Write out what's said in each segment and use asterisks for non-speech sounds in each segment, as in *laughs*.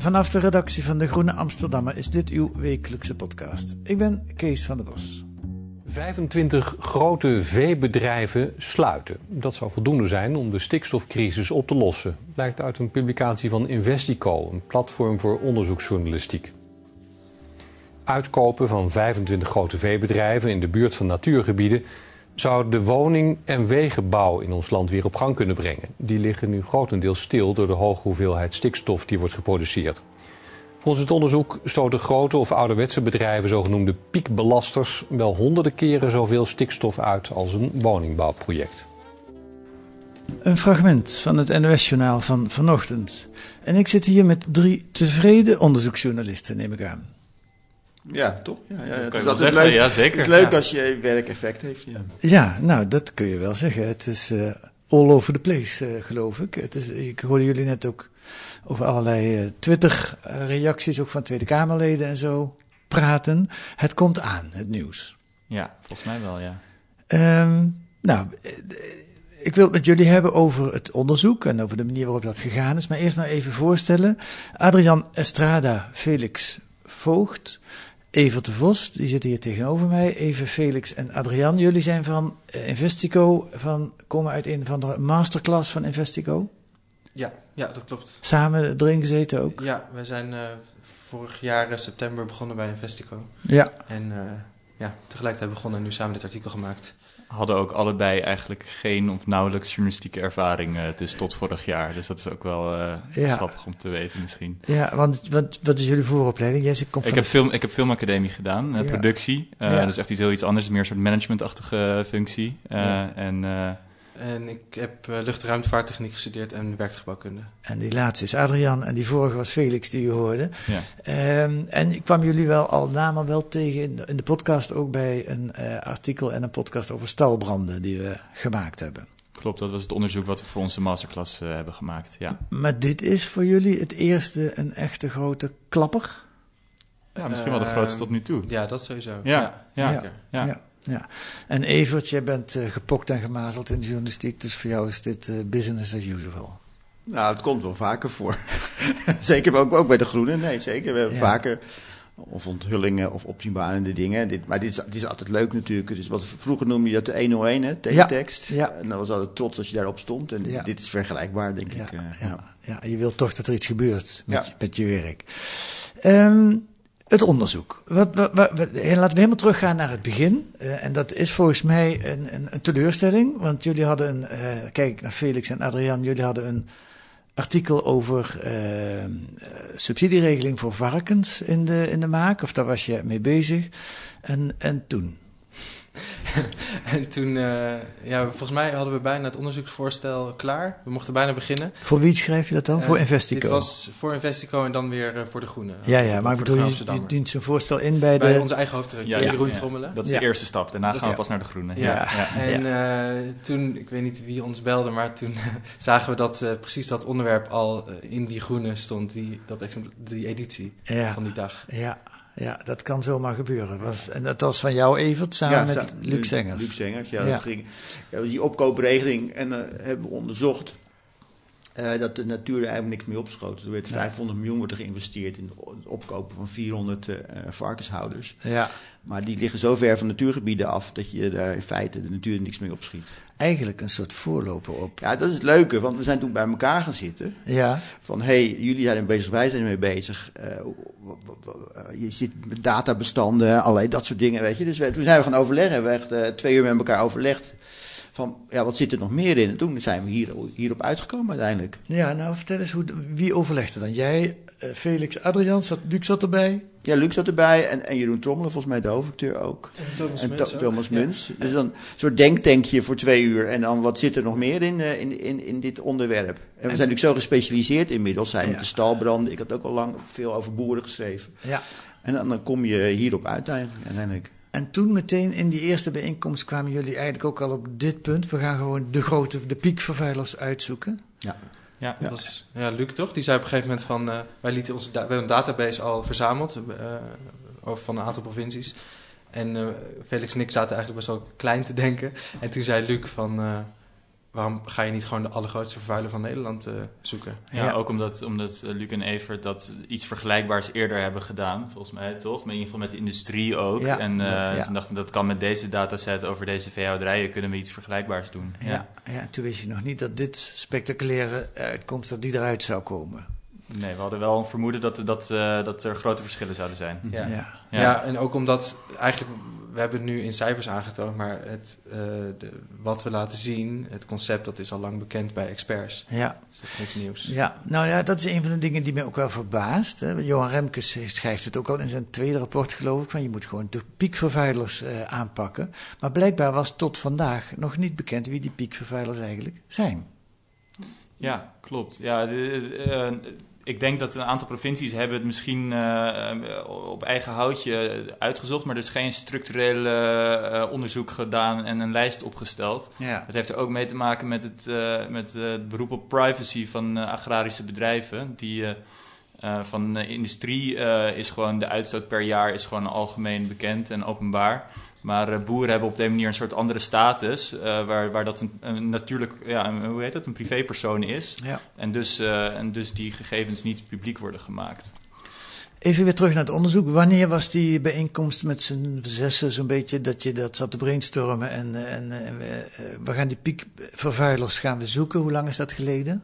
vanaf de redactie van De Groene Amsterdammer is dit uw wekelijkse podcast. Ik ben Kees van der Bos. 25 grote veebedrijven sluiten. Dat zou voldoende zijn om de stikstofcrisis op te lossen. Blijkt uit een publicatie van Investico, een platform voor onderzoeksjournalistiek. Uitkopen van 25 grote veebedrijven in de buurt van natuurgebieden zou de woning- en wegenbouw in ons land weer op gang kunnen brengen. Die liggen nu grotendeels stil door de hoge hoeveelheid stikstof die wordt geproduceerd. Volgens het onderzoek stoten grote of ouderwetse bedrijven, zogenoemde piekbelasters, wel honderden keren zoveel stikstof uit als een woningbouwproject. Een fragment van het NOS-journaal van vanochtend. En ik zit hier met drie tevreden onderzoeksjournalisten, neem ik aan. Ja, toch? Ja, ja, het je is leuk, ja, zeker. Het is leuk Ja. als je werk effect heeft. Ja. Ja, nou, dat kun je wel zeggen. Het is eh, all over the place, eh, geloof ik. Het is, ik hoorde jullie net ook over allerlei eh, Twitter-reacties, ook van Tweede Kamerleden en zo, praten. Het komt aan, het nieuws. Ja, volgens mij wel, ja. Ehm, nou, ik wil het met jullie hebben over het onderzoek en over de manier waarop dat gegaan is. Maar eerst maar even voorstellen. Adrian Estrada, Felix Voogd, Evert de Vos, die zitten hier tegenover mij. Even Felix en Adrian, jullie zijn van eh, Investico, van, komen uit een van de masterclass van Investico. Ja, ja, dat klopt. Samen erin gezeten ook. Ja, wij zijn eh, vorig jaar eh, september begonnen bij Investico. Ja, En eh, ja, tegelijkertijd begonnen en nu samen dit artikel gemaakt. Hadden ook allebei eigenlijk geen of nauwelijks journalistieke ervaring, eh, dus tot vorig jaar. Dus dat is ook wel eh, Ja. grappig om te weten misschien. ja want wat, wat is jullie vooropleiding? Jij zit- komt Ik heb, film, ik heb filmacademie gedaan, eh, Ja. productie. Ja. Dat is echt iets heel iets anders, meer een soort managementachtige functie. En En ik heb eh, lucht- en ruimtevaarttechniek gestudeerd en werktuigbouwkunde. En die laatste is Adrian en die vorige was Felix die u hoorde. ja. Ehm, en ik kwam jullie wel al namen wel tegen in de, in de podcast ook bij een eh, artikel en een podcast over stalbranden die we gemaakt hebben. klopt, dat was het onderzoek wat we voor onze masterclass eh, hebben gemaakt. Ja. Maar dit is voor jullie het eerste een echte grote klapper. ja, misschien wel de grootste tot nu toe. Ja, dat sowieso. Ja, ja. ja. Ja. En Evert, jij bent eh, gepokt en gemazeld in de journalistiek, dus voor jou is dit eh, business as usual. Nou, het komt wel vaker voor. *laughs* zeker ook, ook bij de Groene. Nee, zeker. We hebben Ja. vaker of onthullingen of opzienbarende dingen. Dit, maar dit is, dit is altijd leuk natuurlijk. Dus wat, vroeger noemde je dat de 101, hè, teletext. Ja. En dan was altijd trots als je daarop stond. En Ja. dit is vergelijkbaar, denk ik. eh, ja, ja. je wilt toch dat er iets gebeurt met, met je werk. Ehm, het onderzoek. Wat, wat, laten we helemaal teruggaan naar het begin. Eh, en dat is volgens mij een, een, een teleurstelling. Want jullie hadden een. eh, kijk naar Felix en Adriaan. Jullie hadden een artikel over eh, subsidieregeling voor varkens in de, in de maak. Of daar was je mee bezig. En, en toen. *laughs* En toen, eh, ja, volgens mij hadden we bijna het onderzoeksvoorstel klaar. We mochten bijna beginnen. Voor wie schrijf je dat dan? Eh, voor Investico. Dit was voor Investico en dan weer eh, voor de Groene. ja, ja, maar ik bedoel, je, je dient zijn voorstel in bij, Bij de. onze eigen hoofdredacteur, Ja, ja, Jeroen ja. Trommelen. Dat is Ja. de eerste stap. Daarna Dat gaan we pas naar de groene. Ja, ja. en eh, toen, ik weet niet wie ons belde, maar toen *laughs* zagen we dat eh, precies dat onderwerp al in die groene stond, die, dat die editie Ja. van die dag. Ja, ja, dat kan zomaar gebeuren. Was, en dat was van jou, Evert, samen met Luc Zengers. Luc Zengers, ja. Ja. Dat ging, ja, die opkoopregeling en eh, hebben we onderzocht eh, dat de natuur er eigenlijk niks mee opschoot. Er werd 500 miljoen wordt er geïnvesteerd in het opkopen van 400 eh, varkenshouders. Ja, Maar die liggen zo ver van natuurgebieden af dat je daar in feite de natuur niks mee opschiet. Eigenlijk een soort voorloper op. Ja, dat is het leuke, want we zijn toen bij elkaar gaan zitten. Ja, Van hé, hey, jullie zijn er bezig, wij zijn ermee bezig. Eh, eh, je zit met databestanden, allerlei dat soort dingen, weet je. Dus we, toen zijn we gaan overleggen, hebben we echt eh, twee uur met elkaar overlegd. Van, ja, wat zit er nog meer in? En toen zijn we hier, hierop uitgekomen uiteindelijk. Ja, nou vertel eens, hoe, wie overlegde dan? Jij, eh, Felix Adriaan, zat, Luc zat erbij. Ja, Luc zat erbij en, en Jeroen Trommelen, volgens mij de hoofdacteur ook. En Thomas En Muns Ja. Dus dan een soort denktankje voor twee uur. En dan wat zit er nog meer in, eh, in, in, in dit onderwerp? En we zijn natuurlijk zo gespecialiseerd inmiddels. Zijn Ja. met de stalbranden. Ik had ook al lang veel over boeren geschreven. Ja. En dan, dan kom je hierop uit eigenlijk, uiteindelijk. En toen meteen in die eerste bijeenkomst kwamen jullie eigenlijk ook al op dit punt. We gaan gewoon de grote, de piekvervuilers uitzoeken. Ja. Ja. Dat was ja, Luc toch? Die zei op een gegeven moment van... eh, wij lieten onze da- we hebben een database al verzameld eh, over van een aantal provincies. En eh, Felix en ik zaten eigenlijk best wel klein te denken. En toen zei Luc van... waarom ga je niet gewoon de allergrootste vervuiler van Nederland eh, zoeken? Ja, Ja. ook omdat, omdat Luc en Evert dat iets vergelijkbaars eerder hebben gedaan, volgens mij toch? Maar in ieder geval met de industrie ook. Ja. En eh Ja. toen dachten dat kan met deze dataset over deze veehouderijen, kunnen we iets vergelijkbaars doen. Ja. Ja. en toen wist je nog niet dat dit spectaculaire uitkomst, dat die eruit zou komen. Nee, we hadden wel een vermoeden dat, dat, eh, dat er grote verschillen zouden zijn. Ja. Ja. Ja. en ook omdat eigenlijk, we hebben het nu in cijfers aangetoond, maar het, eh, de, wat we laten zien, het concept, dat is al lang bekend bij experts. Ja. Dus dat is niks nieuws. Ja, nou ja, dat is een van de dingen die mij ook wel verbaast. Hè. Johan Remkes schrijft het ook al in zijn tweede rapport, geloof ik, van je moet gewoon de piekvervuilers eh, aanpakken. Maar blijkbaar was tot vandaag nog niet bekend wie die piekvervuilers eigenlijk zijn. Ja, klopt. Ja, de- eh, ik denk dat een aantal provincies hebben het misschien eh, eh, op eigen houtje uitgezocht, maar er is geen structureel eh, onderzoek gedaan en een lijst opgesteld. Ja. Dat heeft er ook mee te maken met het, met, het beroep op privacy van agrarische bedrijven. Die, van de industrie is gewoon de uitstoot per jaar is gewoon algemeen bekend en openbaar. Maar eh, boeren hebben op deze manier een soort andere status, eh, waar, waar dat een, een natuurlijk, ja, een, hoe heet dat, een privépersoon is. Ja. En, dus, eh, en dus die gegevens niet publiek worden gemaakt. Even weer terug naar het onderzoek. Wanneer was die bijeenkomst met z'n zessen zo'n beetje dat je dat zat te brainstormen en, en eh, we, we gaan die piekvervuilers gaan we zoeken? Hoe lang is dat geleden?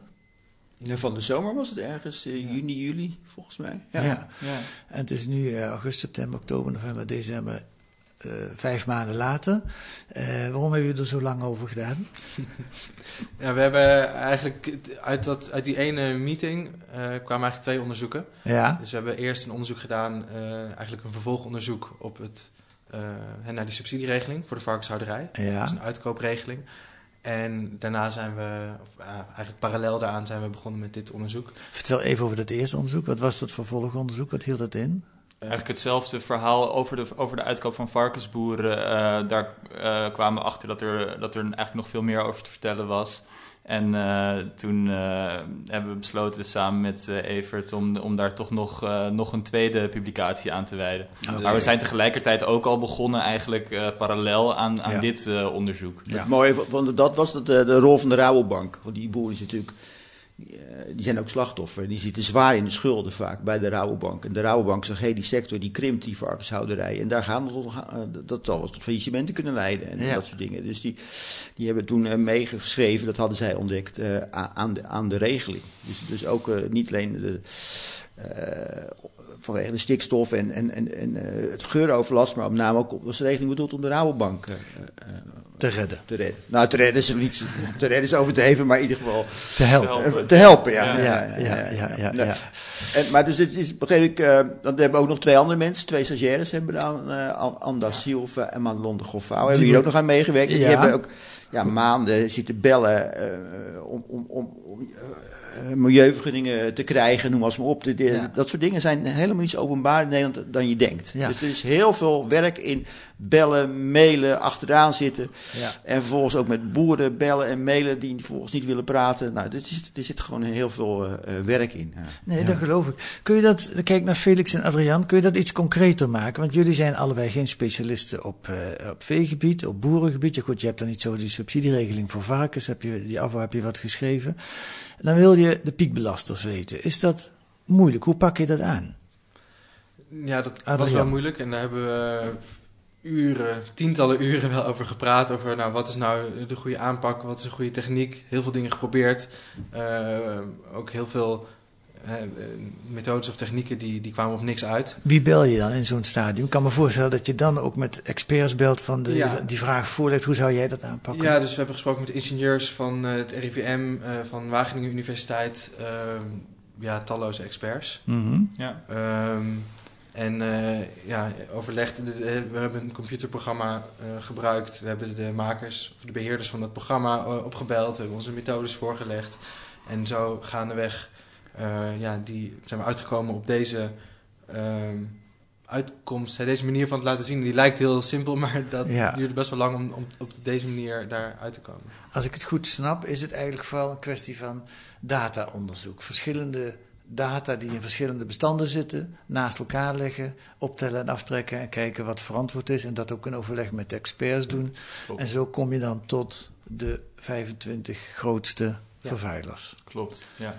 Van de zomer was het ergens, juni, juli, volgens mij. Ja. Ja. Ja. En het is nu augustus, september, oktober, november, december, eh, vijf maanden later. Eh, waarom hebben jullie er zo lang over gedaan? *laughs* Ja, we hebben eigenlijk uit, dat, uit die ene meeting eh, kwamen eigenlijk twee onderzoeken. Ja, Dus we hebben eerst een onderzoek gedaan, eigenlijk een vervolgonderzoek op het, naar die subsidieregeling voor de varkenshouderij. Dat is ja. een uitkoopregeling. En daarna zijn we, of, eigenlijk parallel daaraan zijn we begonnen met dit onderzoek. Vertel even over dat eerste onderzoek. Wat was dat vervolgonderzoek? Wat hield dat in? Eigenlijk hetzelfde verhaal over de, over de uitkoop van varkensboeren. Eh, daar eh, kwamen we achter dat er, dat er eigenlijk nog veel meer over te vertellen was. En eh, toen eh, hebben we besloten samen met eh, Evert om, om daar toch nog, eh, nog een tweede publicatie aan te wijden. Maar we zijn tegelijkertijd ook al begonnen eigenlijk eh, parallel aan, aan Ja. dit eh, onderzoek. Het mooie van- van dat was dat, eh, de rol van de Rabobank. Want die boeren zijn natuurlijk, die, eh, die zijn ook slachtoffer. Die zitten zwaar in de schulden vaak bij de Rabobank. En de Rabobank zegt, hé, die sector die krimpt, die varkenshouderij. En daar gaan we tot, eh, dat zal wel tot faillissementen kunnen leiden en Ja. dat soort dingen. Dus die, die hebben toen eh, meegeschreven, dat hadden zij ontdekt, aan, de, aan de regeling. Dus, dus ook niet alleen de... vanwege de stikstof en, en, en, en eh, het geuroverlast, maar met name ook was de regeling bedoeld om de Rabobank eh, eh, Te redden. te redden. Nou, te redden is er niet. Te redden is overdreven, maar in ieder geval Te helpen. Te helpen. Ja, Ja, ja, ja. En, maar dus dit is, begreep ik, dan hebben we ook nog twee andere mensen, twee stagiaires hebben we aan, eh An- Anda Silva en Madelon de Goffouw. Hebben hier ook nog aan meegewerkt. Die Ja. hebben ook ja, maanden zitten bellen eh, om, om, om, om eh, milieuvergunningen te krijgen, noem maar op. De- de- Ja. Dat soort dingen zijn helemaal niet zo openbaar in Nederland dan je denkt. Ja. Dus er is heel veel werk in bellen, mailen, achteraan zitten. Ja. En vervolgens ook met boeren bellen en mailen die vervolgens niet willen praten. Nou, er zit, er zit gewoon heel veel eh, eh, werk in. Ja. Nee, dat geloof ik. Kun je dat, kijk naar Felix en Adriaan, kun je dat iets concreter maken? Want jullie zijn allebei geen specialisten op, eh, op veegebied, op boerengebied. Ja, goed, je hebt dan niet zo die subsidieregeling voor varkens, heb je, die afval heb je wat geschreven. Dan wil je de piekbelasters weten. Is dat moeilijk? Hoe pak je dat aan? Ja, dat was wel moeilijk en daar hebben we uren, tientallen uren wel over gepraat. Over nou, wat is nou de goede aanpak, wat is een goede techniek. Heel veel dingen geprobeerd. Eh, ook heel veel hè, eh, methodes of technieken die, die kwamen op niks uit. Wie bel je dan in zo'n stadium? Ik kan me voorstellen dat je dan ook met experts belt van de, Ja. die vraag voorlegt. Hoe zou jij dat aanpakken? Ja, dus we hebben gesproken met ingenieurs van eh, het RIVM, eh, van Wageningen Universiteit, ehm, ja, talloze experts. Mhm. Ja. Ehm, en eh, ja, overlegd. We hebben een computerprogramma eh, gebruikt. We hebben de makers, of de beheerders van dat programma eh, opgebeld. We hebben onze methodes voorgelegd. En zo gaandeweg eh ja, die zijn we uitgekomen op deze ehm, uitkomst. Hè, Deze manier van het laten zien. Die lijkt heel simpel, *laughs* maar dat Ja. duurde best wel lang om, om op deze manier daar uit te komen. Als ik het goed snap, is het eigenlijk vooral een kwestie van dataonderzoek. Verschillende data die in verschillende bestanden zitten, naast elkaar leggen, optellen en aftrekken en kijken wat verantwoord is. En dat ook in overleg met de experts doen. Klopt. En zo kom je dan tot de 25 grootste vervuilers. Klopt, ja.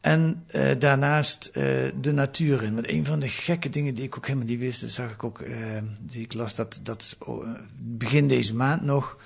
En eh, daarnaast eh, de natuur in. Want een van de gekke dingen die ik ook helemaal niet wist, dat zag ik ook, eh, die ik las, dat, dat oh, begin deze maand nog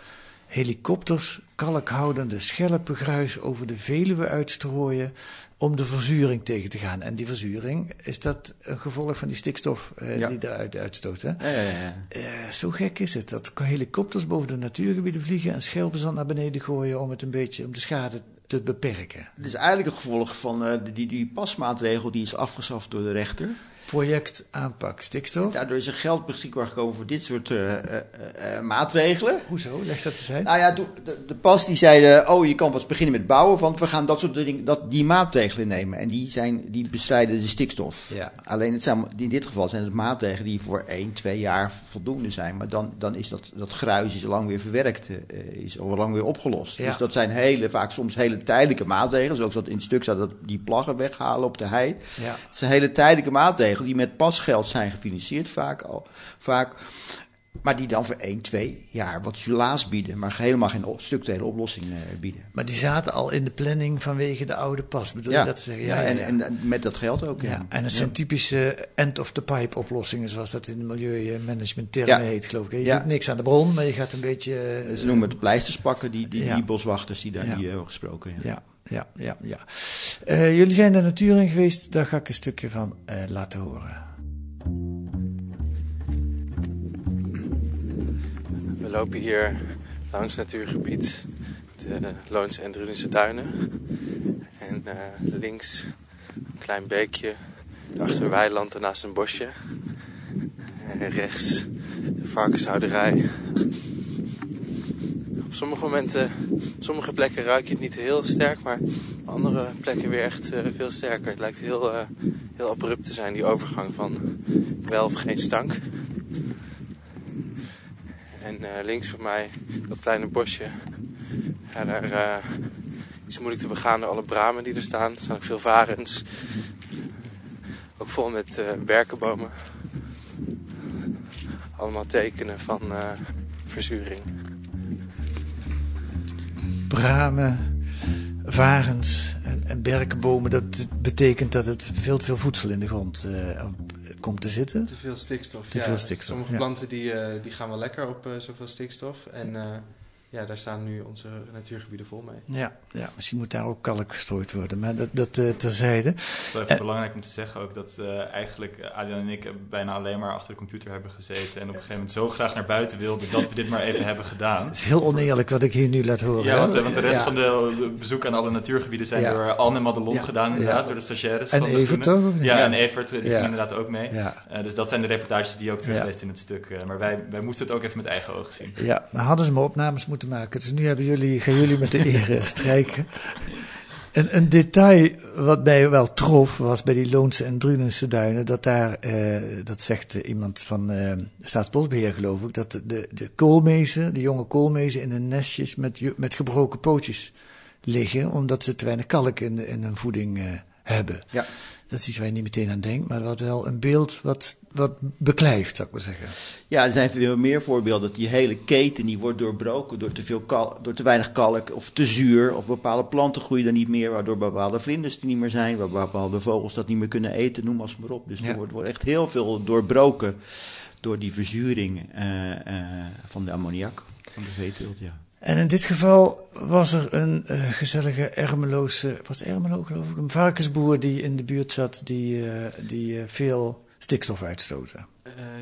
helikopters kalkhoudende schelpengruis over de Veluwe uitstrooien om de verzuring tegen te gaan. En die verzuring, is dat een gevolg van die stikstof eh, Ja. die eruit uitstoot? Hè? Ja, ja, ja. Eh, zo gek is het. Dat helikopters boven de natuurgebieden vliegen en schelpenzand naar beneden gooien om het een beetje om de schade te beperken. Het is eigenlijk een gevolg van eh, die, die pasmaatregel die is afgeschaft door de rechter. Project aanpak stikstof. Daardoor is er geld beschikbaar gekomen voor dit soort eh, eh, eh, maatregelen. Hoezo? Leg dat eens uit. Nou ja, toen- de, de pas die zeiden, oh je kan vast beginnen met bouwen, want we gaan dat soort dingen, dat, die maatregelen nemen. En die, zijn, die bestrijden de stikstof. Ja. Alleen het zijn, in dit geval zijn het maatregelen die voor 1, 2 jaar voldoende zijn. Maar dan, dan is dat, dat gruis is al lang weer verwerkt, is al lang weer opgelost. Ja. Dus dat zijn hele, vaak soms hele tijdelijke maatregelen. Zoals dat in het stuk staat, dat die plaggen weghalen op de hei. Ja. Het zijn hele tijdelijke maatregelen die met pasgeld zijn gefinancierd vaak al. Vaak, maar die dan voor 1, 2 jaar wat sulaas bieden. Maar helemaal geen structurele oplossing eh, bieden. Maar die zaten al in de planning vanwege de oude pas. Bedoel Ja, je dat te zeggen? ja, en, en met dat geld ook. Ja, en Ja. zijn typische end-of-the-pipe oplossingen, zoals dat in de milieumanagement termen heet, geloof ik. Je doet niks aan de bron, maar je gaat een beetje... Ze noemen het pleisters pakken, die, die, die boswachters die daar die hebben gesproken. Ja. Ja, ja, ja. Eh, jullie zijn de natuur in geweest, daar ga ik een stukje van eh, laten horen. We lopen hier langs natuurgebied, de Loonse en Drunense duinen. En eh, links een klein beekje, achter weiland naast een bosje. En rechts de varkenshouderij. Sommige momenten, sommige plekken ruik je het niet heel sterk, maar andere plekken weer echt eh, veel sterker. Het lijkt heel, eh, heel abrupt te zijn, die overgang van wel of geen stank. En eh, links van mij dat kleine bosje. Daar is moeilijk te begaan door alle bramen die er staan. Er staan ook veel varens. Ook vol met berkenbomen. Allemaal tekenen van verzuring. Bramen, varens en, en berkenbomen, dat betekent dat het veel te veel voedsel in de grond eh, komt te zitten. Te veel stikstof. Te ja. veel stikstof, Sommige ja. planten die, eh, die gaan wel lekker op eh, zoveel stikstof. En ja, daar staan nu onze natuurgebieden vol mee. Ja, ja, misschien moet daar ook kalk gestrooid worden, maar dat, dat eh, terzijde. Het is wel even Eh, belangrijk om te zeggen ook dat eh, eigenlijk Adriaan en ik bijna alleen maar achter de computer hebben gezeten. En op een gegeven moment zo graag naar buiten wilden dat we dit maar even hebben gedaan. Het is heel oneerlijk wat ik hier nu laat horen. Ja, hè? want, want de rest Ja. van de bezoek aan alle natuurgebieden zijn Ja. door Anne en Madelon Ja. gedaan, inderdaad, Ja. door de stagiaires. En van Evert toch, of niet? Ja, en Evert, die Ja. ging inderdaad ook mee. Ja. Eh, dus dat zijn de reportages die je ook terugleest Ja. in het stuk. maar wij, wij moesten het ook even met eigen ogen zien. Ja, dan hadden ze maar opnames moeten maken. Dus nu hebben jullie, gaan jullie met de eer eh, *laughs* strijken. Een, detail wat mij wel trof, was bij die Loonse en Drunense duinen, dat daar, eh, dat zegt iemand van eh, Staatsbosbeheer geloof ik, dat de, de koolmezen, de jonge koolmezen in hun nestjes met, met gebroken pootjes liggen, omdat ze te weinig kalk in, in hun voeding eh, hebben. Ja. Dat is iets waar je niet meteen aan denkt, maar wat wel een beeld wat, wat beklijft, zou ik maar zeggen. Ja, er zijn veel meer voorbeelden. Dat die hele keten die wordt doorbroken door te, veel kal- door te weinig kalk of te zuur. Of bepaalde planten groeien dan niet meer, waardoor bepaalde vlinders er niet meer zijn. Waardoor bepaalde vogels dat niet meer kunnen eten, noem maar, maar op. Dus Ja. er wordt, wordt echt heel veel doorbroken door die verzuring eh, eh, van de ammoniak, van de veeteelt, ja. En in dit geval was er een uh, gezellige Ermeloze, was het Ermelo geloof ik, een varkensboer die in de buurt zat die, uh, die uh, veel stikstof uitstoten.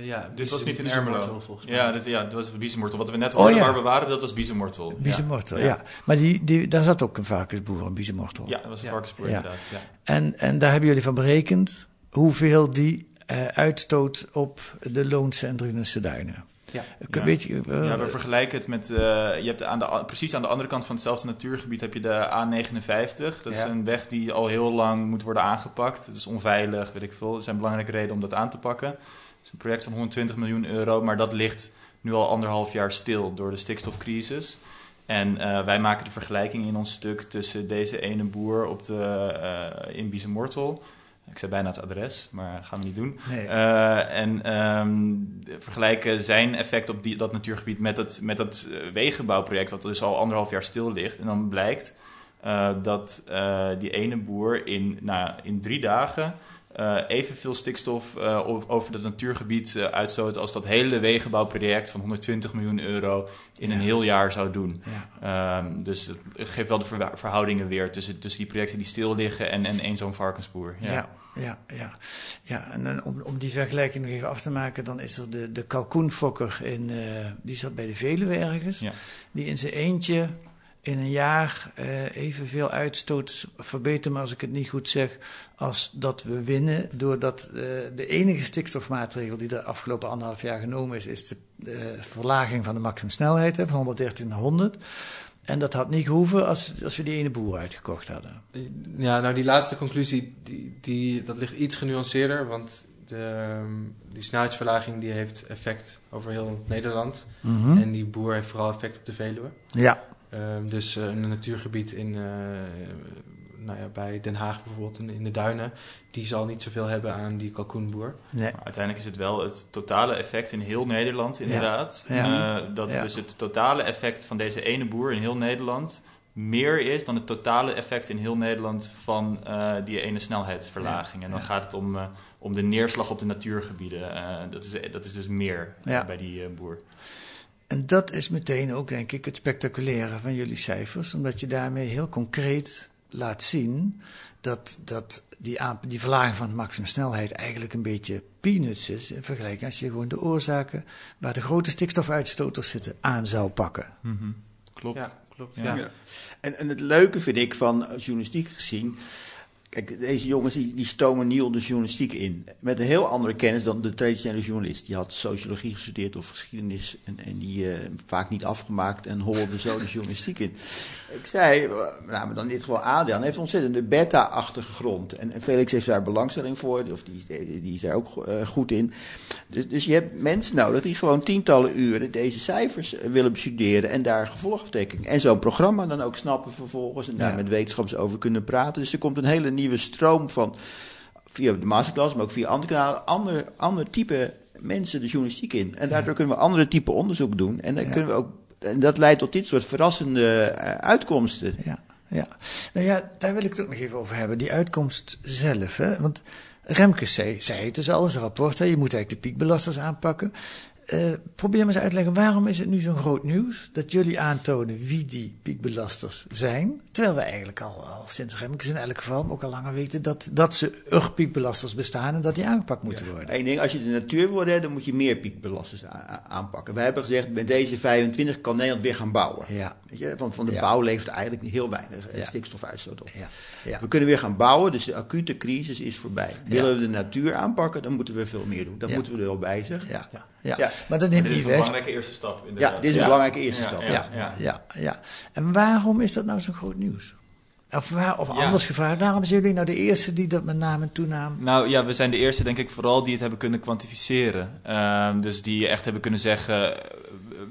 ja, dit was niet in Ermelo. volgens mij. Ja, dit, ja, dat was biezenmortel. Wat we net hoorden oh, ja. waar we waren, dat was biezenmortel. Biezenmortel, ja. ja. Maar die, die, daar zat ook een varkensboer, een biezenmortel. Ja, dat was een varkensboer inderdaad. Ja. En, en daar hebben jullie van berekend hoeveel die uitstoot op de Loonse en Drunense duinen. Ja. Ja. Weet je, uh, ja, we vergelijken het met. Uh, je hebt aan de, precies aan de andere kant van hetzelfde natuurgebied heb je de A59. Dat is een weg die al heel lang moet worden aangepakt. Het is onveilig, weet ik veel. Er zijn belangrijke redenen om dat aan te pakken. Het is een project van 120 miljoen euro, maar dat ligt nu al anderhalf jaar stil door de stikstofcrisis. En eh, wij maken de vergelijking in ons stuk tussen deze ene boer op de, eh in Biezenmortel. Ik zei bijna het adres, maar dat gaan we niet doen. Nee. Eh, en ehm, vergelijken zijn effect op die, dat natuurgebied met het, met het eh, wegenbouwproject, wat dus al anderhalf jaar stil ligt. En dan blijkt eh, dat die ene boer in, nou, in drie dagen eh, evenveel stikstof eh, over het natuurgebied eh, uitstoot als dat hele wegenbouwproject van 120 miljoen euro in een heel jaar zou doen. Ja. Ehm, dus het, geeft wel de verhoudingen weer tussen, tussen die projecten die stil liggen en, en één zo'n varkensboer. Ja, ja, ja. ja. en dan om, om die vergelijking nog even af te maken, dan is er de, de kalkoenfokker in, die zat bij de Veluwe ergens, Ja. die in zijn eentje in een jaar eh, evenveel uitstoot, verbeter me als ik het niet goed zeg, als dat we winnen, doordat eh, de enige stikstofmaatregel die de afgelopen anderhalf jaar genomen is, is de eh, verlaging van de maximumsnelheid hè, van 113 naar 100. En dat had niet gehoeven als, als we die ene boer uitgekocht hadden. Ja, nou die laatste conclusie, die, die, dat ligt iets genuanceerder, want de, ehm, die snelheidsverlaging die heeft effect over heel Nederland. Mhm. En die boer heeft vooral effect op de Veluwe. Ja, Ehm, dus eh, een natuurgebied in, eh, nou ja, bij Den Haag bijvoorbeeld, in, in de duinen, die zal niet zoveel hebben aan die kalkoenboer. nee. Maar uiteindelijk is het wel het totale effect in heel Nederland, inderdaad. Ja. Eh, dat Ja. dus het totale effect van deze ene boer in heel Nederland meer is dan het totale effect in heel Nederland van eh, die ene snelheidsverlaging. En dan gaat het om, eh, om de neerslag op de natuurgebieden. Eh, dat, is, dat is dus meer Ja. bij die boer. En dat is meteen ook, denk ik, het spectaculaire van jullie cijfers, omdat je daarmee heel concreet laat zien dat, dat die, die verlaging van de maximumsnelheid eigenlijk een beetje peanuts is in vergelijking als je gewoon de oorzaken waar de grote stikstofuitstoters zitten aan zou pakken. Klopt. Ja, klopt. Ja. Ja. Ja. En, en het leuke vind ik van journalistiek gezien. Kijk, deze jongens die, die stomen nieuw de journalistiek in. Met een heel andere kennis dan de traditionele journalist. Die had sociologie gestudeerd of geschiedenis. En, en die eh, vaak niet afgemaakt en holde zo de journalistiek in. Ik zei, eh, nou, maar dan in dit geval Adriaan heeft een ontzettende beta-achtige grond. En, en Felix heeft daar belangstelling voor, of die, die is daar ook eh, goed in. Dus, dus je hebt mensen nodig die gewoon tientallen uren deze cijfers eh, willen bestuderen en daar gevolgtrekking. En zo'n programma dan ook snappen vervolgens en daar Ja. met wetenschappers over kunnen praten. Dus er komt een hele nieuwe stroom van, via de masterclass, maar ook via andere kanalen, ander, ander type mensen de journalistiek in. En daardoor kunnen we andere type onderzoek doen. En dan Ja. kunnen we ook, en dat leidt tot dit soort verrassende eh, uitkomsten. Ja, ja. Nou ja, daar wil ik het ook nog even over hebben. Die uitkomst zelf. Hè? Want Remkes zei, zei het dus al in zijn rapport. Hè? Je moet eigenlijk de piekbelasters aanpakken. Eh, probeer me eens uit te leggen, waarom is het nu zo'n groot nieuws dat jullie aantonen wie die piekbelasters zijn? Terwijl we eigenlijk al, al sinds Remkes in elk geval ook al langer weten dat, dat ze er piekbelasters bestaan en dat die aangepakt moeten worden. Eén ding, als je de natuur wil redden, dan moet je meer piekbelasters aanpakken. Wij hebben gezegd, met deze 25 kan Nederland weer gaan bouwen. Ja, Weet je, want van de Ja. bouw levert eigenlijk heel weinig eh, Ja. stikstofuitstoot op. We kunnen weer gaan bouwen, dus de acute crisis is voorbij. Willen we de natuur aanpakken, dan moeten we veel meer doen. Dat moeten we er wel bij zeggen. Ja, Ja. maar dat Maar neemt dit is niet een weg. belangrijke eerste stap. Inderdaad. Ja, dit is een belangrijke eerste Ja, stap. Ja, Ja, ja. ja, ja. En waarom is dat nou zo'n groot nieuws? Of, waar, of Ja. anders gevraagd, waarom zijn jullie nou de eerste die dat met naam en toenaam... Nou ja, we zijn de eerste, denk ik, vooral die het hebben kunnen kwantificeren. Ehm, dus die echt hebben kunnen zeggen.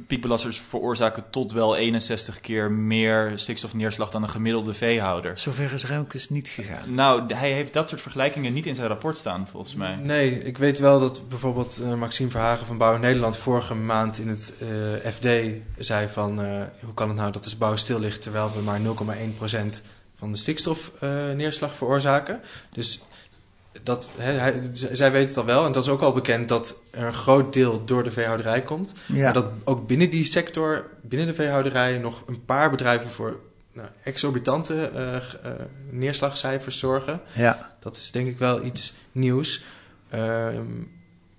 Piekbelasters veroorzaken tot wel 61 keer meer stikstofneerslag dan een gemiddelde veehouder. Zover is Remkes niet gegaan. Nou, hij heeft dat soort vergelijkingen niet in zijn rapport staan, volgens mij. Nee, ik weet wel dat bijvoorbeeld eh, Maxime Verhagen van Bouw Nederland vorige maand in het eh, FD zei van eh, hoe kan het nou dat de bouw stil ligt terwijl we maar 0,1% van de stikstofneerslag veroorzaken. Dus dat, hij, zij weet het al wel. En dat is ook al bekend dat er een groot deel door de veehouderij komt. Ja. Maar dat ook binnen die sector, binnen de veehouderij, nog een paar bedrijven voor nou, exorbitante eh, eh, neerslagcijfers zorgen. Ja. Dat is denk ik wel iets nieuws. Ehm,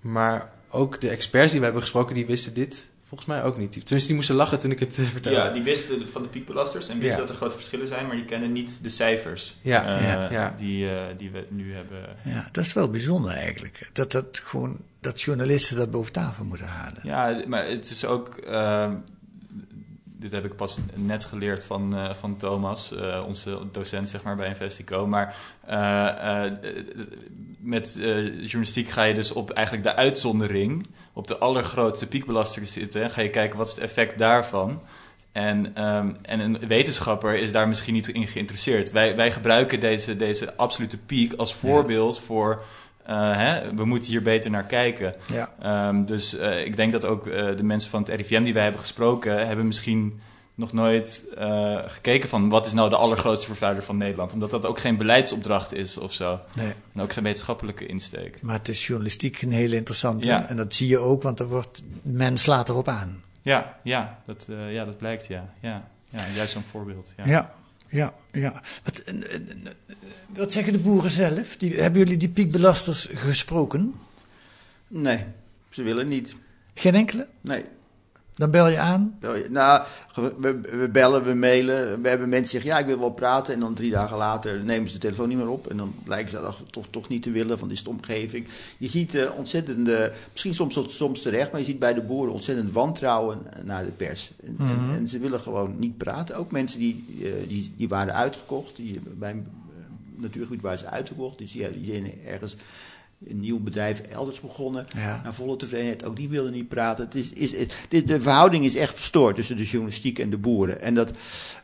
maar ook de experts die we hebben gesproken, die wisten dit volgens mij ook niet. Tenminste, die moesten lachen toen ik het eh, vertelde. Ja, die wisten van de piekbelasters en wisten Ja. dat er grote verschillen zijn, maar die kennen niet de cijfers Ja, eh, ja, ja. Die, eh, die we nu hebben. ja, dat is wel bijzonder eigenlijk. Dat, dat, gewoon, dat journalisten dat boven tafel moeten halen. Ja, maar het is ook. eh, dit heb ik pas net geleerd van, eh, van Thomas, eh, onze docent zeg maar, bij Investico. Maar eh, eh, met eh, journalistiek ga je dus op eigenlijk de uitzondering, op de allergrootste piekbelaster zitten. En ga je kijken wat is het effect daarvan. En, ehm, en een wetenschapper is daar misschien niet in geïnteresseerd. Wij, wij gebruiken deze, deze absolute piek als voorbeeld voor. eh, hè, we moeten hier beter naar kijken. Ja. Ehm, dus eh, ik denk dat ook eh, de mensen van het RIVM die wij hebben gesproken, hebben misschien nog nooit eh, gekeken van wat is nou de allergrootste vervuiler van Nederland. Omdat dat ook geen beleidsopdracht is of zo. Nee. En ook geen wetenschappelijke insteek. Maar het is journalistiek een hele interessante. Ja. En dat zie je ook, want er wordt, men slaat erop aan. Ja, ja, dat, eh, ja, dat blijkt ja. ja. Ja, juist zo'n voorbeeld. Ja. Ja, ja, ja. Wat, en- wat zeggen de boeren zelf? Die, hebben jullie die piekbelasters gesproken? Nee, ze willen niet. Geen enkele? Nee. Dan bel je aan. Nou, we, we bellen, we mailen. We hebben mensen zeggen, ja, ik wil wel praten. En dan drie dagen later nemen ze de telefoon niet meer op. En dan blijken ze dat toch, toch niet te willen, van dit is de omgeving. Je ziet eh, ontzettend, eh, misschien soms, soms terecht, maar je ziet bij de boeren ontzettend wantrouwen naar de pers. En, en, Mhm. en ze willen gewoon niet praten. Ook mensen die, eh, die, die waren uitgekocht, die, bij een eh, natuurgebied waren ze uitgekocht. Dus die, die ergens een nieuw bedrijf elders begonnen. Ja. Naar volle tevredenheid. Ook die wilden niet praten. Het is, is, dit- de verhouding is echt verstoord tussen de journalistiek en de boeren. En dat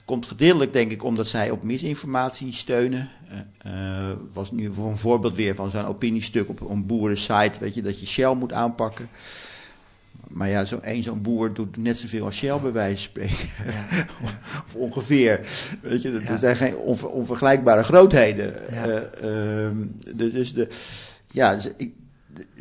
komt gedeeltelijk, denk ik, omdat zij op misinformatie steunen. Eh, was nu voor een voorbeeld weer van zo'n opiniestuk op een boerensite. Weet je, dat je Shell moet aanpakken. Maar ja, zo, één zo'n boer doet net zoveel als Shell bij wijze van spreken. *laughs* of ongeveer. Weet je, dat Ja. zijn geen onver- onvergelijkbare grootheden. Ja. Eh, ehm, de- dus de, ja, dus ik,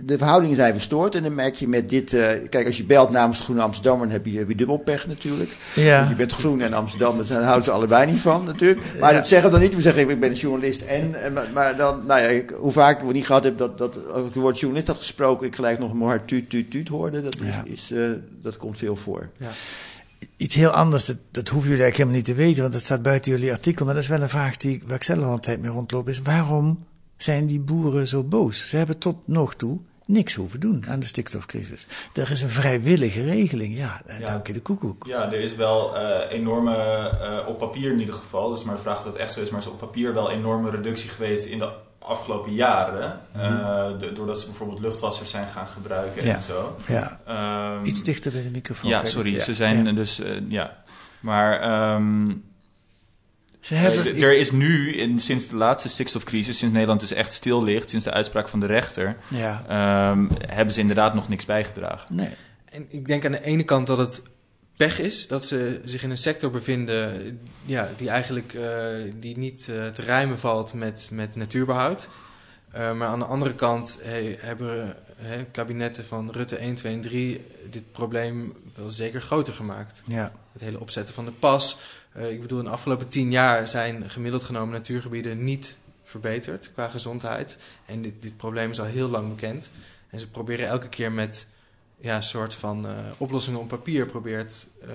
de, verhoudingen zijn verstoord. En dan merk je met dit... eh, kijk, als je belt namens de Groene Amsterdammer... dan heb je, heb je dubbel pech natuurlijk. Ja. Want je bent groen en Amsterdam, daar houden ze allebei niet van natuurlijk. Maar Ja. dat zeggen we dan niet. We zeggen, ik ben een journalist en... maar, maar dan, nou ja, ik, hoe vaak we niet gehad hebben dat, dat als ik het woord journalist had gesproken... ik gelijk nog een hard tuut, tuut, tuut hoorde. Dat, is, Ja. is, eh, dat komt veel voor. Iets heel anders, dat, dat hoeven jullie eigenlijk helemaal niet te weten, want dat staat buiten jullie artikel. Maar dat is wel een vraag die, waar ik zelf al een tijd mee rondloop, is waarom zijn die boeren zo boos? Ze hebben tot nog toe niks hoeven doen aan de stikstofcrisis. Er is een vrijwillige regeling, ja, eh, Ja. dank je de koekoek. Ja, er is wel eh, enorme, eh, op papier in ieder geval, dus maar de vraag of dat echt zo is, maar is op papier wel enorme reductie geweest in de afgelopen jaren. eh, de- doordat ze bijvoorbeeld luchtwassers zijn gaan gebruiken Ja. en zo. Ja, Ehm, iets dichter bij de microfoon. Ja, sorry, Ja, ze zijn ja. dus, eh, ja. Maar ehm, Ze hebben, er is nu, in, sinds de laatste stikstofcrisis, sinds Nederland dus echt stil ligt, sinds de uitspraak van de rechter, ja, ehm, hebben ze inderdaad nog niks bijgedragen. nee. En ik denk aan de ene kant dat het pech is dat ze zich in een sector bevinden ja, die eigenlijk eh, die niet eh, te rijmen valt met, met natuurbehoud. Eh, maar aan de andere kant hey, hebben kabinetten van Rutte 1, 2 en 3 dit probleem wel zeker groter gemaakt. Ja, Het hele opzetten van de pas. Eh, ik bedoel, in de afgelopen tien jaar zijn gemiddeld genomen natuurgebieden niet verbeterd qua gezondheid. En dit, dit probleem is al heel lang bekend. En ze proberen elke keer met ja, een soort van eh, oplossingen op papier probeert eh,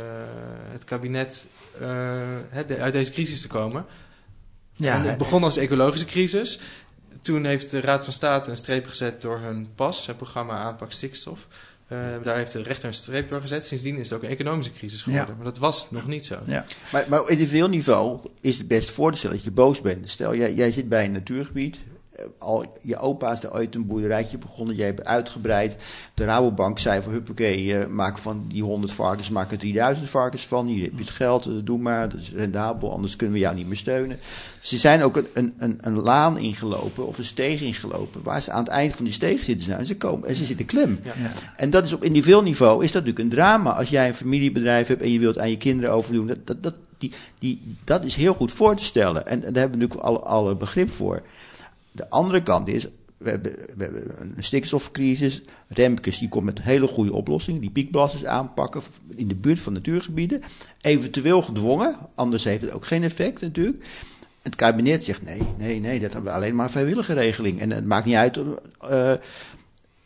het kabinet de- uit deze crisis te komen. ja en het begon als ecologische crisis. Toen heeft de Raad van State een streep gezet door hun PAS, het programma aanpak stikstof. Eh, daar heeft de rechter een streep door gezet. Sindsdien is het ook een economische crisis geworden. Ja. Maar dat was nog niet zo. ja. Maar, maar op individueel niveau is het best voor te stellen dat je boos bent. Stel, jij, jij zit bij een natuurgebied. Eh, Al, je opa is daar ooit een boerderijtje begonnen. Jij hebt uitgebreid. De Rabobank zei van huppakee, eh, maak van die 100 varkens, maak er 3000 varkens van. Hier heb je het geld, eh, doe maar. Dat is rendabel, anders kunnen we jou niet meer steunen. Ze zijn ook een, een, een, een laan ingelopen of een steeg ingelopen. Waar ze aan het eind van die steeg zitten. Nou, en, ze komen, en ze zitten klem. Ja. Ja. En dat is op individueel niveau is dat natuurlijk een drama. Als jij een familiebedrijf hebt en je wilt aan je kinderen overdoen, dat, dat, dat, die, die, dat is heel goed voor te stellen. En, en daar hebben we natuurlijk alle, alle begrip voor. De andere kant is, we hebben, een stikstofcrisis. Remkes die komt met hele goede oplossingen. Die piekbelasters aanpakken in de buurt van natuurgebieden. Eventueel gedwongen, anders heeft het ook geen effect natuurlijk. Het kabinet zegt nee, nee, nee, dat hebben we alleen maar een vrijwillige regeling. En het maakt niet uit. eh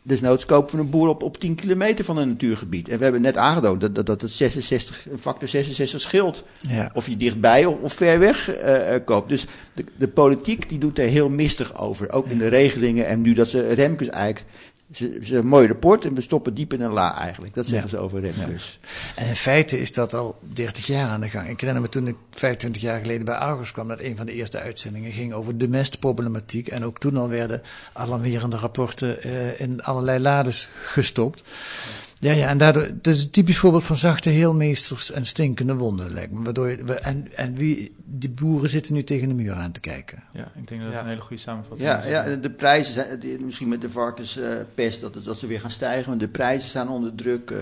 desnoods kopen we een boer op, op 10 kilometer van een natuurgebied. En we hebben net aangetoond dat, dat, dat het 66, een factor 66 scheelt. Ja. Of je dichtbij of, of ver weg eh, koopt. Dus de, de politiek die doet er heel mistig over. Ook in de regelingen. En nu dat ze Remkes eigenlijk... Ze, ze een mooi rapport en we stoppen diep in een la eigenlijk. Dat zeggen Ja. ze over Remkes. En in feite is dat al 30 jaar aan de gang. Ik herinner me toen ik 25 jaar geleden bij Argos kwam, dat een van de eerste uitzendingen ging over de mestproblematiek. En ook toen al werden alarmerende rapporten eh, in allerlei lades gestopt. Ja, ja, en daardoor, het is een typisch voorbeeld van zachte heelmeesters en stinkende wonden, lijkt me. Waardoor je, we- en, en wie, die boeren zitten nu tegen de muur aan te kijken. Ja, ik denk dat dat Ja. een hele goede samenvatting Ja, is. ja, de prijzen zijn, misschien met de varkenspest dat, het- dat ze weer gaan stijgen. Want de prijzen staan onder druk. eh,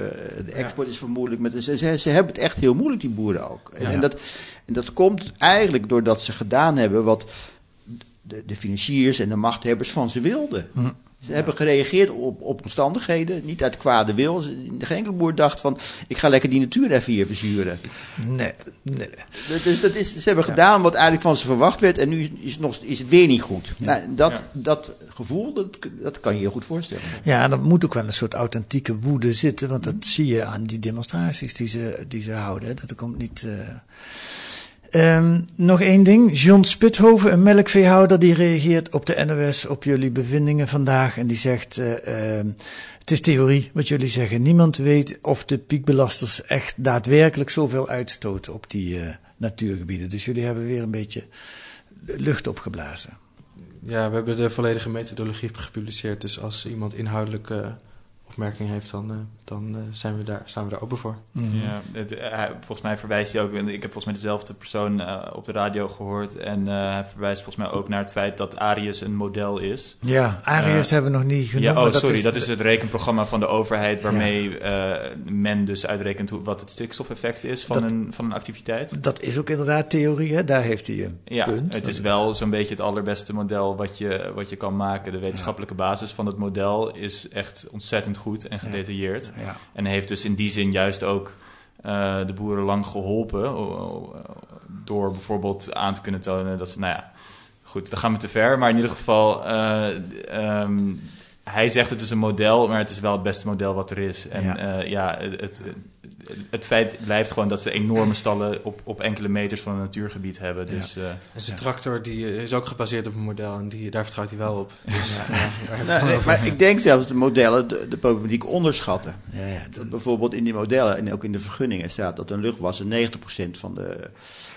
de export is vermoedelijk. Met, ze, ze, ze hebben het echt heel moeilijk, die boeren ook. En, Ja. en, dat, en dat komt eigenlijk doordat ze gedaan hebben wat de, de financiers en de machthebbers van ze wilden. Hm. Ze hebben gereageerd op, op omstandigheden, niet uit kwade wil. Geen enkele boer dacht van, ik ga lekker die natuur even hier verzuren. Nee, nee. Dus dat is, ze hebben gedaan wat eigenlijk van ze verwacht werd en nu is het, nog, is het weer niet goed. Nou, dat, Ja. dat gevoel, dat, dat kan je je goed voorstellen. Ja, en er moet ook wel een soort authentieke woede zitten, want dat zie je aan die demonstraties die ze, die ze houden. Dat er komt niet. eh. Ehm, nog één ding. John Spithoven, een melkveehouder, die reageert op de NOS op jullie bevindingen vandaag. En die zegt: eh, ehm, Het is theorie wat jullie zeggen. Niemand weet of de piekbelasters echt daadwerkelijk zoveel uitstoten op die eh, natuurgebieden. Dus jullie hebben weer een beetje lucht opgeblazen. Ja, we hebben de volledige methodologie gepubliceerd. Dus als iemand inhoudelijke opmerkingen heeft, dan, eh, dan eh, zijn we daar, staan we daar open voor. Ja, het, eh, hij- volgens mij verwijst hij ook, ik heb volgens mij dezelfde persoon eh, op de radio gehoord. En eh, hij verwijst volgens mij ook naar het feit dat Arius een model is. Ja, Arius hebben we nog niet genoemd. ja, oh, maar sorry, dat is het rekenprogramma van de overheid waarmee eh, men dus uitrekent hoe, wat het stikstofeffect is van, Dat- een, van een activiteit. Dat is ook inderdaad theorie, hè? daar heeft hij een Ja, punt. het is wel zo'n beetje het allerbeste model wat je, wat je kan maken. De wetenschappelijke basis van het model is echt ontzettend goed en gedetailleerd. Ja. En heeft dus in die zin juist ook eh, de boeren lang geholpen. door bijvoorbeeld aan te kunnen tonen dat ze, nou ja, goed, dan gaan we te ver. Maar in ieder geval, eh, ehm, hij zegt het is een model, maar het is wel het beste model wat er is. En Ja. ja, ja het, het, het feit blijft gewoon dat ze enorme stallen op, op enkele meters van een natuurgebied hebben. Ja. Dus eh, En zijn tractor die eh, is ook gebaseerd op een model en die, daar vertrouwt hij wel op. Dus, ja, Nou, nee, maar ik denk zelfs dat de modellen de, de problematiek onderschatten. Ja, ja, dat- Dat bijvoorbeeld in die modellen en ook in de vergunningen staat dat een luchtwasser 90% van de,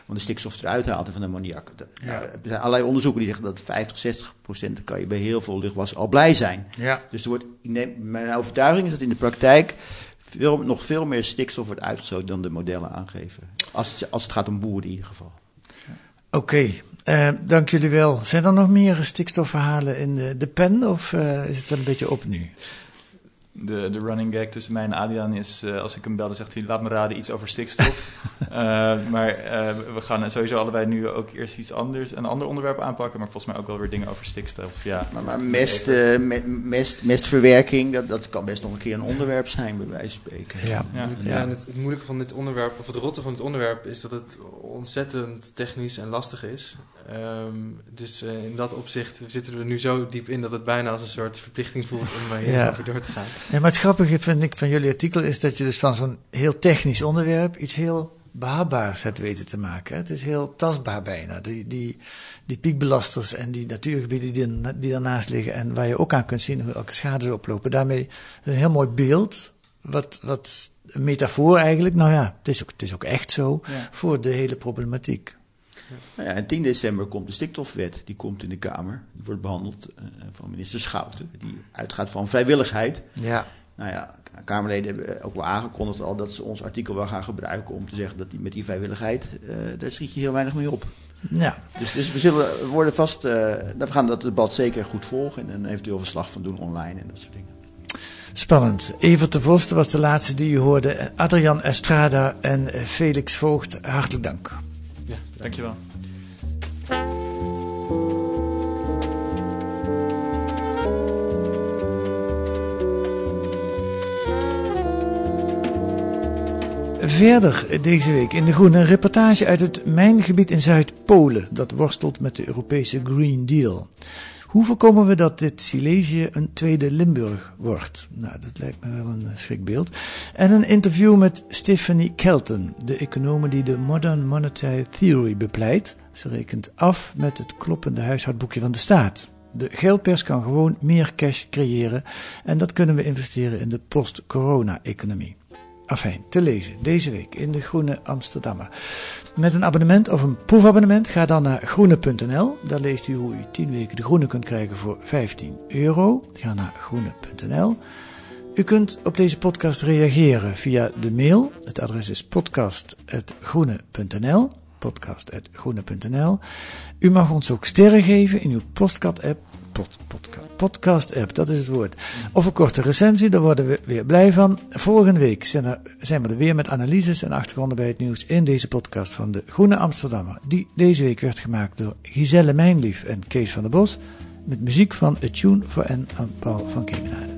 van de stikstof eruit haalt en van de ammoniak. Ja. nou, er zijn allerlei onderzoeken die zeggen dat 50, 60% kan je bij heel veel luchtwassen al blij zijn. ja. Dus er wordt, ik neem, mijn overtuiging is dat in de praktijk veel, nog veel meer stikstof wordt uitgestoten dan de modellen aangeven. Als het, als het gaat om boeren in ieder geval. Oké, eh, dank jullie wel. Zijn er nog meer stikstofverhalen in de, de pen of eh, is het wel een beetje op nu? De, de running gag tussen mij en Adriaan is, eh, als ik hem bel, dan zegt hij, laat me raden, iets over stikstof. *laughs* Eh, maar eh, we gaan sowieso allebei nu ook eerst iets anders, een ander onderwerp aanpakken, maar volgens mij ook wel weer dingen over stikstof. Ja, Maar, maar mest, eh, me- mest, mestverwerking, dat, dat kan best nog een keer een onderwerp zijn, bij wijze van spreken. Ja. ja. Ja, en het, het moeilijke van dit onderwerp, of het rotte van het onderwerp, is dat het ontzettend technisch en lastig is. Ehm, dus eh, in dat opzicht zitten we nu zo diep in dat het bijna als een soort verplichting voelt om uh, Ja. hierover door te gaan. Ja, maar het grappige vind ik van jullie artikel is dat je dus van zo'n heel technisch onderwerp iets heel behapbaars hebt weten te maken. Het is heel tastbaar bijna. Die, die, die piekbelasters en die natuurgebieden die, die daarnaast liggen en waar je ook aan kunt zien hoe elke schade ze oplopen. Daarmee een heel mooi beeld, wat, wat een metafoor eigenlijk, nou ja, het is ook, het is ook echt zo, Ja. voor de hele problematiek. Nou ja, en 10 december komt de stikstofwet, die komt in de Kamer. Die wordt behandeld eh, van minister Schouten, die uitgaat van vrijwilligheid. Ja. Nou ja, Kamerleden hebben ook wel aangekondigd al dat ze ons artikel wel gaan gebruiken om te zeggen dat die, met die vrijwilligheid, eh, daar schiet je heel weinig mee op. Ja, Dus, dus we zullen worden vast, eh, we gaan dat debat zeker goed volgen en een eventueel verslag van doen online en dat soort dingen. Spannend. Evert de Vos was de laatste die u hoorde. Adrian Estrada en eh, Felix Voogd, hartelijk dank. Dankjewel. Verder deze week in De Groene een reportage uit het mijngebied in Zuid-Polen dat worstelt met de Europese Green Deal. Hoe voorkomen we dat dit Silesië een tweede Limburg wordt? Nou, dat lijkt me wel een schrikbeeld. En een interview met Stephanie Kelton, de econoom die de Modern Monetary Theory bepleit. Ze rekent af met het kloppende huishoudboekje van de staat. De geldpers kan gewoon meer cash creëren en dat kunnen we investeren in de post-corona-economie. Afijn, te lezen deze week in de Groene Amsterdammer. Met een abonnement of een proefabonnement ga dan naar groene.nl. Daar leest u hoe u 10 weken de Groene kunt krijgen voor 15 euro. Ga naar groene.nl. U kunt op deze podcast reageren via de mail. Het adres is podcast.groene.nl podcast.groene.nl. U mag ons ook sterren geven in uw podcast-app. Pod, podcast, podcast-app, dat is het woord. Of een korte recensie, daar worden we weer blij van. Volgende week zijn, er, zijn we er weer met analyses en achtergronden bij het nieuws in deze podcast van de Groene Amsterdammer. Die deze week werd gemaakt door Giselle Mijnlief en Kees van der Bos. Met muziek van A Tune for N van Paul van Kemenaar.